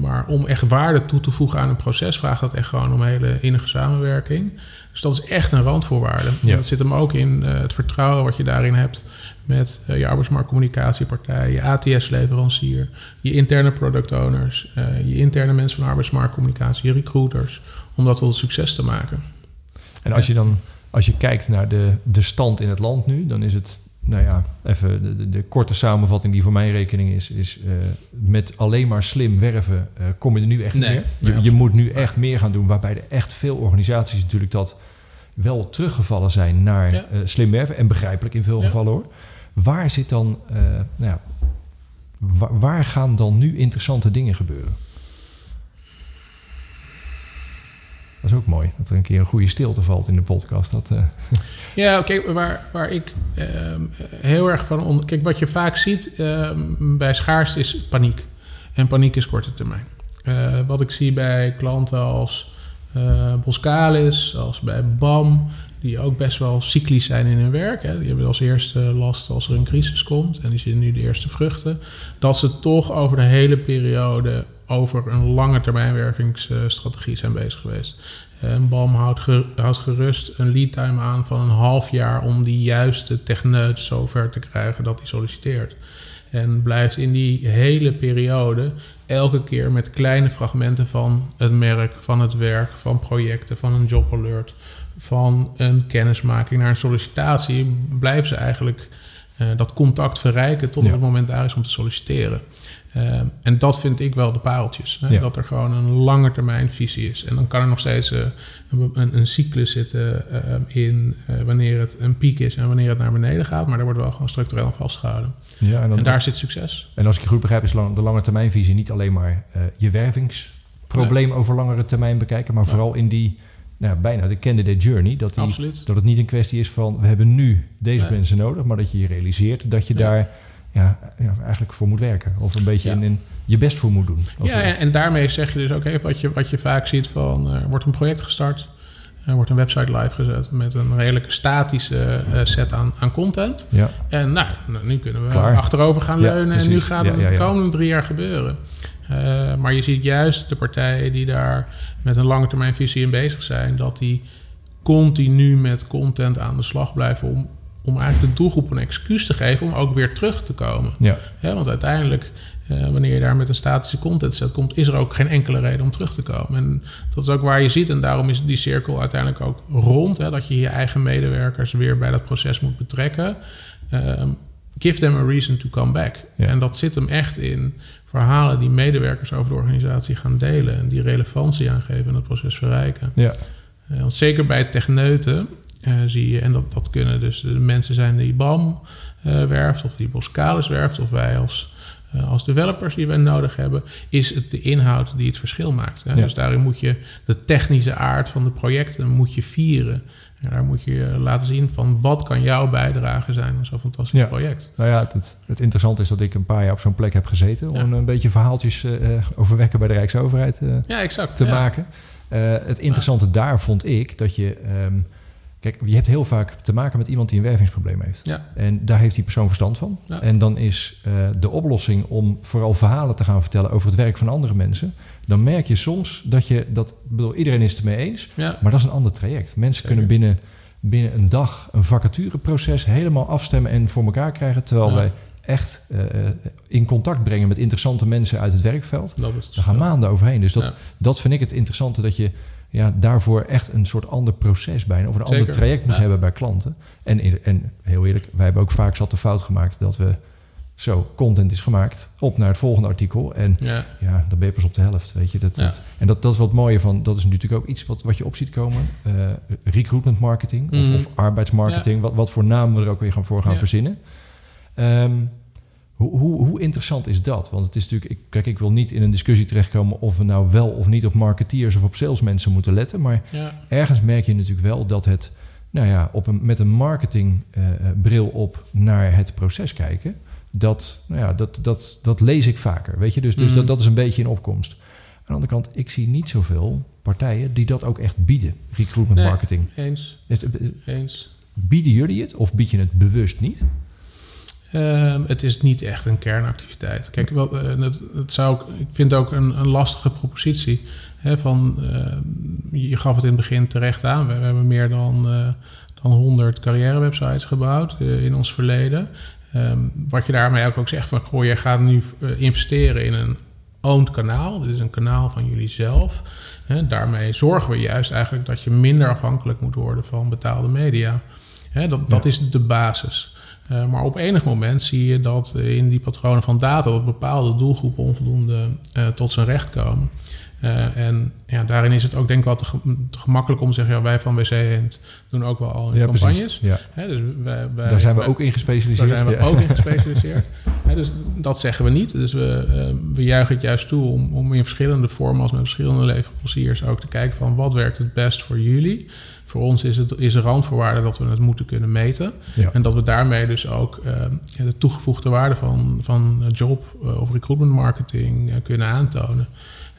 Maar om echt waarde toe te voegen aan een proces vraagt dat echt gewoon om hele innige samenwerking. Dus dat is echt een randvoorwaarde. Ja. En dat zit hem ook in het vertrouwen wat je daarin hebt met eh, je arbeidsmarktcommunicatiepartij, je ATS-leverancier, je interne product owners, eh, je interne mensen van arbeidsmarktcommunicatie, je recruiters, om dat tot een succes te maken. En als je dan als je kijkt naar de, de stand in het land nu, dan is het, nou ja, even de, de, de korte samenvatting die voor mijn rekening is, is eh, met alleen maar slim werven kom je er nu echt niet Nee, meer. nee, Je, je absoluut. moet nu echt meer gaan doen, waarbij er echt veel organisaties natuurlijk dat wel teruggevallen zijn naar Ja. slim werven en begrijpelijk in veel Ja. gevallen hoor. Waar zit dan, eh, nou ja, wa- waar gaan dan nu interessante dingen gebeuren? Dat is ook mooi, dat er een keer een goede stilte valt in de podcast. Dat, eh, Ja, kijk, waar, waar ik ehm, heel erg van... Kijk, wat je vaak ziet ehm, bij schaarste is paniek. En paniek is korte termijn. Eh, wat ik zie bij klanten als Boskalis, als bij BAM... die ook best wel cyclisch zijn in hun werk. Hè. Die hebben als eerste last als er een crisis komt... en die zien nu de eerste vruchten... dat ze toch over de hele periode... over een lange termijnwervingsstrategie zijn bezig geweest. En BAM houdt, ge- houdt gerust een lead time aan van een half jaar om die juiste techneut zover te krijgen dat hij solliciteert. En blijft in die hele periode elke keer met kleine fragmenten van het merk, van het werk, van projecten, van een job alert, van een kennismaking naar een sollicitatie, blijven ze eigenlijk eh, dat contact verrijken tot Ja. het moment daar is om te solliciteren. Eh, en dat vind ik wel de pareltjes. Hè? Ja. Dat er gewoon een lange termijn visie is. En dan kan er nog steeds eh, een, een, een cyclus zitten in wanneer het een piek is en wanneer het naar beneden gaat. Maar daar wordt wel gewoon structureel aan vastgehouden. ja, en, dan, En daar zit succes. en als ik je goed begrijp, is lang- de lange termijnvisie niet alleen maar je wervingsprobleem over langere termijn bekijken, maar Ja. vooral in die nou, bijna de candidate journey. Dat, die, Absoluut. dat het niet een kwestie is van we hebben nu deze Nee. mensen nodig, maar dat je je realiseert dat je Ja. daar ja, ja, eigenlijk voor moet werken. Of een beetje Ja. in, in je best voor moet doen. Ja, en, en daarmee zeg je dus ook even wat je, wat je vaak ziet van er wordt een project gestart. Er wordt een website live gezet met een redelijke statische eh, set aan, aan content. ja. En nou, nou, nu kunnen we Klaar. achterover gaan Ja, leunen en nu gaat het de komende drie jaar gebeuren. Eh, maar je ziet juist de partijen die daar met een lange termijn visie in bezig zijn, dat die continu met content aan de slag blijven om, om eigenlijk de doelgroep een excuus te geven om ook weer terug te komen. Ja. Hè, want uiteindelijk, eh, wanneer je daar met een statische content set komt, is er ook geen enkele reden om terug te komen. En dat is ook waar je ziet. En daarom is die cirkel uiteindelijk ook rond. Hè, dat je je eigen medewerkers weer bij dat proces moet betrekken. Ehm, give them a reason to come back. Ja. En dat zit hem echt in verhalen die medewerkers over de organisatie gaan delen. En die relevantie aangeven en het proces verrijken. Ja. Eh, want zeker bij techneuten eh, zie je, en dat, dat kunnen dus de mensen zijn die BAM werft, of die Boskalis werft, of wij als, als developers die wij nodig hebben, is het de inhoud die het verschil maakt. Hè? Ja. Dus daarin moet je de technische aard van de projecten moet je vieren. En daar moet je laten zien van wat kan jouw bijdrage zijn aan zo'n fantastisch Ja. project. Nou ja, het, het, interessante is dat ik een paar jaar op zo'n plek heb gezeten... om Ja. een beetje verhaaltjes eh, eh, over werken bij de Rijksoverheid eh, Ja, exact. te maken. Eh, het interessante daar vond ik dat je... ehm, kijk, je hebt heel vaak te maken met iemand die een wervingsprobleem heeft. Ja. En daar heeft die persoon verstand van. Ja. En dan is eh, de oplossing om vooral verhalen te gaan vertellen over het werk van andere mensen. Dan merk je soms dat je dat. ik Bedoel, iedereen is het ermee eens. Ja. Maar dat is een ander traject. Mensen Zeker. kunnen binnen, binnen een dag een vacatureproces helemaal afstemmen en voor elkaar krijgen. Terwijl wij echt eh, eh, in contact brengen met interessante mensen uit het werkveld. Daar gaan maanden overheen. Dus dat, dat vind ik het interessante dat je ja, daarvoor echt een soort ander proces bijna, of een ander traject moet Ja. hebben bij klanten. En, en heel eerlijk, wij hebben ook vaak zat de fout gemaakt dat we zo, content is gemaakt, op naar het volgende artikel. En Ja. ja, dan ben je pas op de helft, weet je. Dat, Ja. dat- en dat, dat is wat mooie van, dat is natuurlijk ook iets wat, wat je op ziet komen. eh, recruitment marketing Mhm. of, of arbeidsmarketing, wat, wat voor naam we er ook weer gaan voor gaan verzinnen. Ehm, hoe, hoe, hoe interessant is dat? Want het is natuurlijk, ik, kijk, ik wil niet in een discussie terechtkomen of we nou wel of niet op marketeers of op salesmensen moeten letten. Maar Ja. ergens merk je natuurlijk wel dat het, nou ja, op een, met een marketingbril op naar het proces kijken. Dat, nou ja, dat, dat, dat lees ik vaker, weet je. Dus, dus dat, dat is een beetje in opkomst. Aan de andere kant, ik zie niet zoveel partijen die dat ook echt bieden, recruitment Nee. marketing. Eens. Is het- Eens. Bieden jullie het of bied je het bewust niet? Ehm, het is niet echt een kernactiviteit. Kijk, wel, het, het, zou ook, ik vind het ook een, een lastige propositie. Hè, van, uh, je gaf het in het begin terecht aan. We, we hebben meer dan, uh, dan 100 carrièrewebsites gebouwd in ons verleden. Um, wat je daarmee ook, ook zegt van, goh, je gaat nu investeren in een owned kanaal. Dit is een kanaal van jullie zelf. Hè, daarmee zorgen we juist eigenlijk dat je minder afhankelijk moet worden van betaalde media. Hè, dat, dat is de basis. Uh, maar op enig moment zie je dat in die patronen van data dat bepaalde doelgroepen onvoldoende uh, tot zijn recht komen. Uh, en ja, daarin is het ook denk ik wel te, te gemakkelijk om te zeggen... ja, wij van WC doen ook wel al in ja, campagnes. Ja. Hè, dus wij, wij, daar zijn we wij, ook in gespecialiseerd. Daar zijn we ja. ook in gespecialiseerd. Hè, dus dat zeggen we niet. Dus we, uh, we juichen het juist toe om, om in verschillende vormen... als met verschillende leveranciers ook te kijken van... wat werkt het best voor jullie... Voor ons is het is een randvoorwaarde dat we het moeten kunnen meten. Ja. En dat we daarmee dus ook uh, de toegevoegde waarde van, van job uh, of recruitment marketing kunnen aantonen.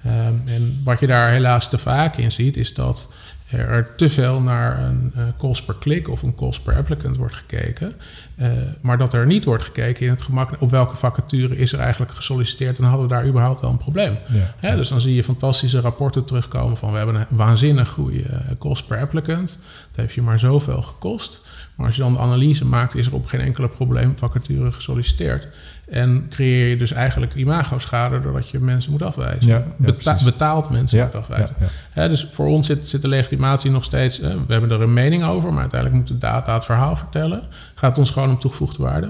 Um, en wat je daar helaas te vaak in ziet, is dat er te veel naar een uh, cost per klik of een cost per applicant wordt gekeken. Uh, maar dat er niet wordt gekeken in het gemak op welke vacature is er eigenlijk gesolliciteerd en hadden we daar überhaupt al een probleem. Ja. Ja, dus dan zie je fantastische rapporten terugkomen van we hebben een waanzinnig goede cost per applicant. Dat heeft je maar zoveel gekost. Maar als je dan de analyse maakt, is er op geen enkele probleem vacature gesolliciteerd. En creëer je dus eigenlijk imago-schade doordat je mensen moet afwijzen. Ja, ja, Beta betaald mensen ja, moet afwijzen. dus voor ons zit, zit de legitimatie nog steeds... We hebben er een mening over, maar uiteindelijk moet de data het verhaal vertellen. Gaat ons gewoon om toegevoegde waarde.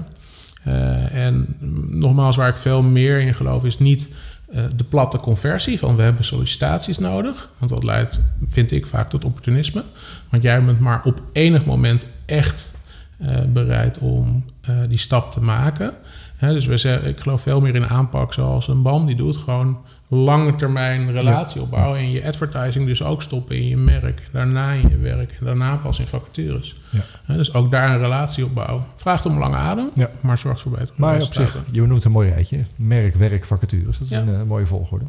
Uh, en nogmaals, waar ik veel meer in geloof, is niet uh, de platte conversie van we hebben sollicitaties nodig. Want dat leidt, vind ik, vaak tot opportunisme. Want jij bent maar op enig moment echt uh, bereid om die stap te maken. He, dus we zeggen, ik geloof veel meer in aanpak zoals een BAM. Die doet gewoon lange termijn relatie opbouwen. En je advertising dus ook stoppen in je merk. Daarna in je werk. En daarna pas in vacatures. Ja. He, dus ook daar een relatie opbouwen. Vraagt om lange adem, ja. maar zorgt voor betere Maar op zich, je noemt een mooi rijtje. Merk, werk, vacatures. Dat is ja. een uh, mooie volgorde.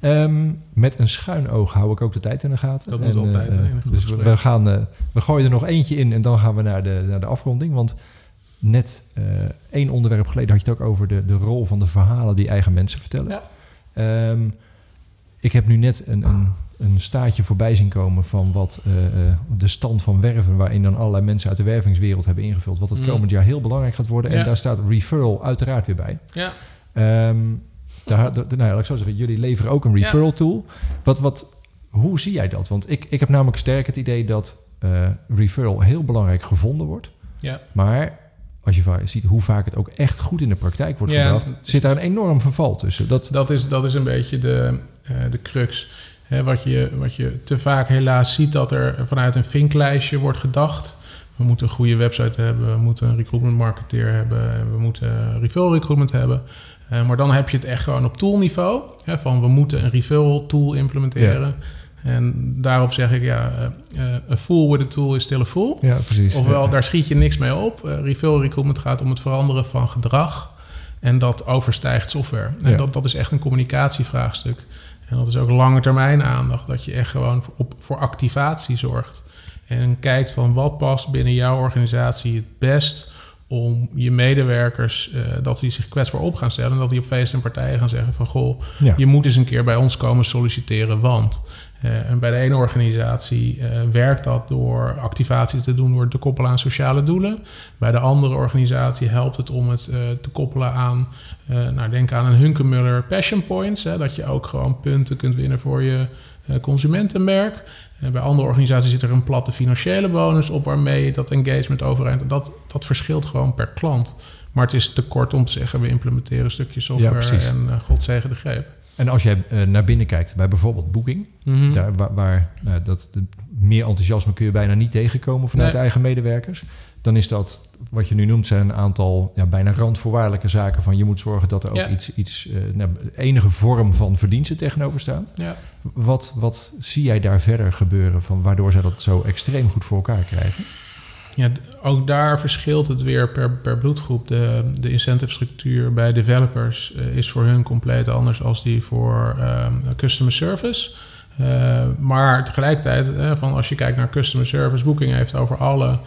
Um, met een schuin oog hou ik ook de tijd in de gaten. Dat moet en, altijd. Uh, dus we, we, gaan, uh, we gooien er nog eentje in en dan gaan we naar de, naar de afronding. Want net uh, één onderwerp geleden had je het ook over de, de rol van de verhalen die eigen mensen vertellen. Ja. Um, ik heb nu net een, een, een staatje voorbij zien komen van wat uh, uh, de stand van werven, waarin dan allerlei mensen uit de wervingswereld hebben ingevuld, wat het Mm. komend jaar heel belangrijk gaat worden. Ja. En daar staat referral uiteraard weer bij. Ja. Um, daar, daar, nou, laat ik zo zeggen, jullie leveren ook een referral tool. Wat, wat, hoe zie jij dat? Want ik, ik heb namelijk sterk het idee dat uh, referral heel belangrijk gevonden wordt. Ja. Maar je ziet hoe vaak het ook echt goed in de praktijk wordt Ja. gebracht, zit daar een enorm verval tussen. Dat, Dat is, dat is een beetje de, uh, de crux. Hè, wat, je, wat je te vaak helaas ziet, dat er vanuit een vinklijstje wordt gedacht. We moeten een goede website hebben, we moeten een recruitment marketeer hebben, en we moeten referral recruitment hebben. Uh, maar dan heb je het echt gewoon op toolniveau. Hè, van we moeten een referral tool implementeren. Ja. En daarop zeg ik, ja, uh, a fool with a tool is still a fool. ja, precies. Ofwel, ja. daar schiet je niks mee op. Uh, referral recruitment gaat om het veranderen van gedrag. En dat overstijgt software. En Ja. dat, dat is echt een communicatievraagstuk. En dat is ook lange termijn aandacht. Dat je echt gewoon voor, op, voor activatie zorgt. En kijkt van wat past binnen jouw organisatie het best om je medewerkers, uh, dat die zich kwetsbaar op gaan stellen. En dat die op feesten en partijen gaan zeggen van... goh, Ja. je moet eens een keer bij ons komen solliciteren, want... Uh, en bij de ene organisatie uh, werkt dat door activatie te doen, door het te koppelen aan sociale doelen. Bij de andere organisatie helpt het om het uh, te koppelen aan, nou, denk aan een Hunkemuller Passion Points. Hè, dat je ook gewoon punten kunt winnen voor je consumentenmerk. En bij andere organisaties zit er een platte financiële bonus op waarmee je dat engagement overeind. Dat, dat verschilt gewoon per klant. Maar het is te kort om te zeggen, we implementeren een stukje software Ja, en God zegen de greep. En als jij uh, naar binnen kijkt bij bijvoorbeeld Booking, Mhm. daar, waar, waar nou, dat, de, meer enthousiasme kun je bijna niet tegenkomen vanuit Nee. eigen medewerkers, dan is dat wat je nu noemt zijn een aantal ja, bijna randvoorwaardelijke zaken van je moet zorgen dat er ook Ja. iets, iets uh, nou, enige vorm van verdiensten tegenover staan. Ja. Wat, wat zie jij daar verder gebeuren van waardoor zij dat zo extreem goed voor elkaar krijgen? Ja, ook daar verschilt het weer per, per bloedgroep. De, de incentive structuur bij developers eh, is voor hun compleet anders als die voor ehm, customer service. Eh, maar tegelijkertijd, eh, van als je kijkt naar customer service, Booking heeft over alle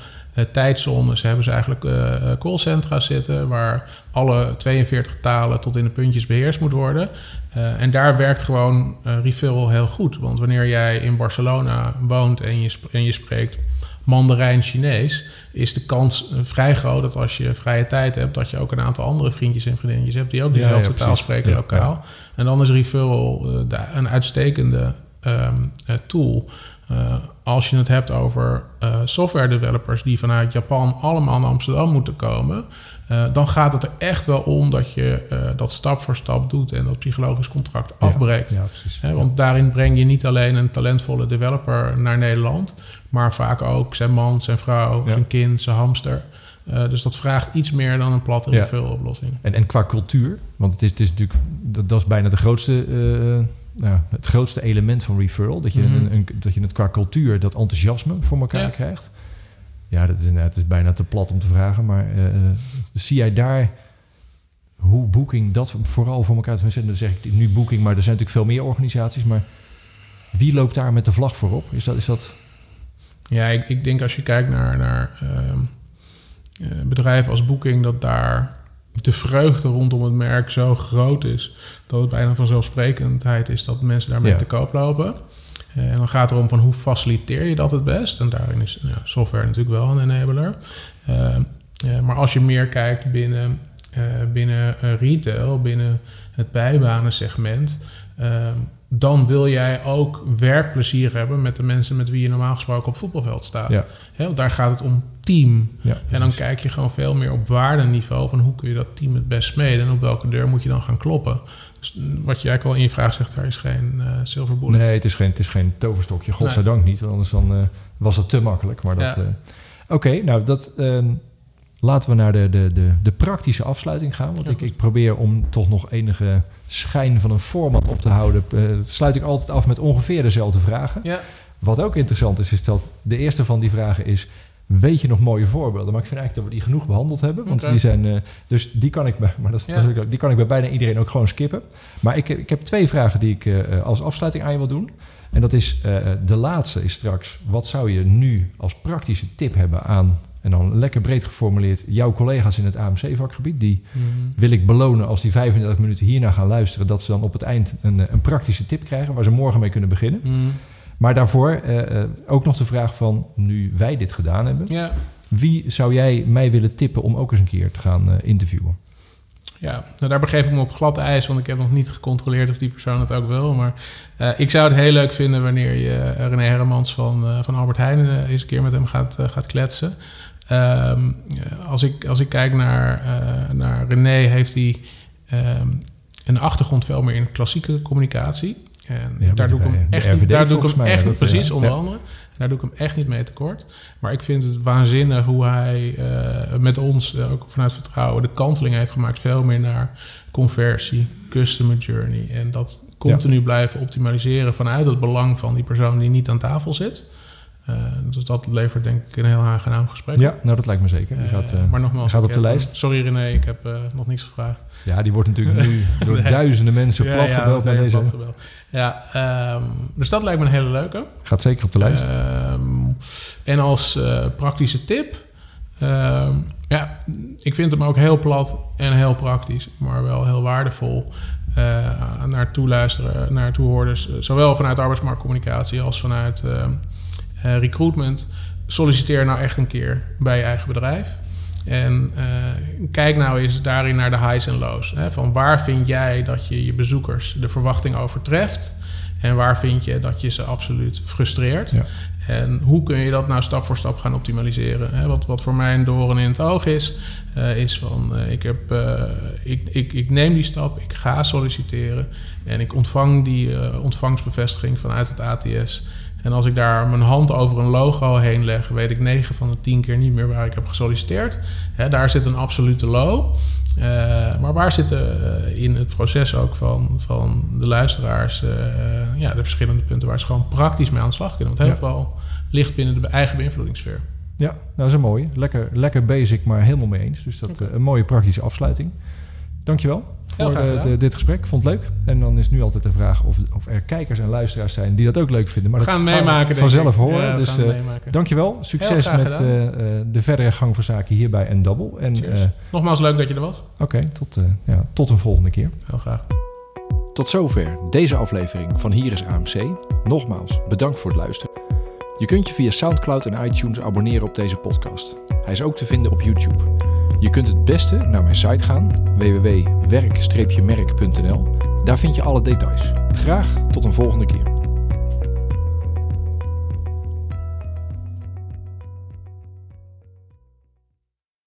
tijdzones hebben ze eigenlijk uh, callcentra zitten... waar alle 42 talen tot in de puntjes beheerst moet worden. En daar werkt gewoon refill heel goed. Want wanneer jij in Barcelona woont en je, en je spreekt Mandarijn Chinees, is de kans vrij groot dat als je vrije tijd hebt, dat je ook een aantal andere vriendjes en vriendinnetjes hebt die ook dezelfde ja, ja, taal spreken lokaal. En dan is Refill een uitstekende um, tool. Uh, als je het hebt over uh, software developers die vanuit Japan allemaal naar Amsterdam moeten komen, uh, dan gaat het er echt wel om dat je dat stap voor stap doet en dat psychologisch contract afbreekt. Ja, precies. want daarin breng je niet alleen een talentvolle developer naar Nederland, maar vaak ook zijn man, zijn vrouw, zijn kind, zijn hamster. dus dat vraagt iets meer dan een platte ja. oplossing. En, en qua cultuur, want het is, het is natuurlijk, dat, dat is bijna de grootste nou, het grootste element van referral. Dat je, mhm. een, een, dat je het qua cultuur, dat enthousiasme voor elkaar krijgt. Ja, dat is, het is bijna te plat om te vragen. Maar uh, zie jij daar hoe Booking dat vooral voor elkaar... Dan zeg ik nu Booking, maar er zijn natuurlijk veel meer organisaties. Maar wie loopt daar met de vlag voorop? Is dat... Is dat... Ja, ik, ik denk als je kijkt naar, naar uh, bedrijven als Booking... dat daar de vreugde rondom het merk zo groot is dat het bijna vanzelfsprekendheid is dat mensen daarmee te koop lopen. Eh, en dan gaat het erom van hoe faciliteer je dat het best. En daarin is ja, software natuurlijk wel een enabler. Uh, maar als je meer kijkt binnen, uh, binnen retail, binnen het bijbanensegment, dan wil jij ook werkplezier hebben met de mensen met wie je normaal gesproken op voetbalveld staat. Ja. want daar gaat het om team. Ja, en dan kijk je gewoon veel meer op waardeniveau van hoe kun je dat team het best smeden en op welke deur moet je dan gaan kloppen. Dus wat je eigenlijk al in je vraag zegt, daar is geen uh, silver bullet. Nee, het is geen, het is geen toverstokje. Godzijdank nee. niet, anders dan, uh, was het te makkelijk. Maar dat. Ja. Uh, Oké, okay, nou dat. Ehm, laten we naar de, de, de, de praktische afsluiting gaan. Want ja. ik, ik probeer om toch nog enige schijn van een format op te houden. dat sluit ik altijd af met ongeveer dezelfde vragen. Ja. Wat ook interessant is, is dat de eerste van die vragen is weet je nog mooie voorbeelden. Maar ik vind eigenlijk dat we die genoeg behandeld hebben. Want die zijn. Uh, dus die kan ik bij, maar dat is ja. die kan ik bij bijna iedereen ook gewoon skippen. Maar ik, ik heb twee vragen die ik uh, als afsluiting aan je wil doen. En dat is uh, de laatste is straks. Wat zou je nu als praktische tip hebben aan. En dan lekker breed geformuleerd, jouw collega's in het AMC-vakgebied. Die mm -hmm. wil ik belonen als die 35 minuten hierna gaan luisteren. Dat ze dan op het eind een, een praktische tip krijgen waar ze morgen mee kunnen beginnen. Mm -hmm. Maar daarvoor uh, ook nog de vraag van, nu wij dit gedaan hebben, ja. wie zou jij mij willen tippen om ook eens een keer te gaan uh, interviewen? Ja, nou daar begeef ik me op glad ijs, want ik heb nog niet gecontroleerd of die persoon het ook wil. Maar ik zou het heel leuk vinden wanneer je René Hermans van, van Albert Heijn eens een keer met hem gaat, gaat kletsen. Um, als, ik, als ik kijk naar, naar René, heeft hij um, een achtergrond veel meer in klassieke communicatie. En ja, daar, doe ik hem echt niet, daar doe ik hem echt niet, precies, onder andere. Daar doe ik hem echt niet mee tekort. Maar ik vind het waanzinnig hoe hij uh, met ons, uh, ook vanuit vertrouwen, de kanteling heeft gemaakt. Veel meer naar conversie, customer journey. En dat continu blijven optimaliseren vanuit het belang van die persoon die niet aan tafel zit. Uh, dus dat levert denk ik een heel aangenaam gesprek. Ja, nou dat lijkt me zeker. Die gaat, maar nogmaals, gaat op de lijst. Sorry René, ik heb nog niks gevraagd. Ja, die wordt natuurlijk nu door duizenden mensen ja, platgebeld ja, deze. Platgebeld. Ja, um, dus dat lijkt me een hele leuke. Gaat zeker op de lijst. Um, en als uh, praktische tip... Um, ja, ik vind hem ook heel plat en heel praktisch, maar wel heel waardevol uh, naar toeluisteren, naar toehoorders, zowel vanuit arbeidsmarktcommunicatie als vanuit uh, recruitment. Solliciteer nou echt een keer bij je eigen bedrijf. En uh, kijk nou eens daarin naar de highs en lows. Hè? Van waar vind jij dat je je bezoekers de verwachting overtreft? En waar vind je dat je ze absoluut frustreert? Ja. En hoe kun je dat nou stap voor stap gaan optimaliseren? Hè? Wat, wat voor mij een doorn in het oog is, uh, is van uh, ik, heb, ik, ik, ik neem die stap, ik ga solliciteren en ik ontvang die ontvangstbevestiging vanuit het ATS. En als ik daar mijn hand over een logo heen leg, weet ik 9 van de 10 keer niet meer waar ik heb gesolliciteerd. daar zit een absolute low. Uh, maar waar zitten uh, in het proces ook van, van de luisteraars uh, ja, de verschillende punten waar ze gewoon praktisch mee aan de slag kunnen? Want heel ja. veel ligt binnen de eigen beïnvloedingssfeer. Ja, nou, dat is een mooie. Lekker, lekker basic, maar helemaal mee eens. Dus dat okay. een mooie praktische afsluiting. Dankjewel voor de, de- dit gesprek. Vond het leuk. En dan is nu altijd de vraag of, of er kijkers en luisteraars zijn die dat ook leuk vinden. Maar We dat gaan het meemaken. denk vanzelf ik. horen. Ja, we dus eh, meemaken. dankjewel. Succes met eh, eh, de verdere gang van zaken hier bij N-Double. En eh, Nogmaals leuk dat je er was. oké, tot, eh, ja, tot een volgende keer. Heel graag. Tot zover deze aflevering van Hier is AMC. Nogmaals, bedankt voor het luisteren. Je kunt je via Soundcloud en iTunes abonneren op deze podcast. Hij is ook te vinden op YouTube. Je kunt het beste naar mijn site gaan, www.werk-merk.nl. Daar vind je alle details. Graag tot een volgende keer.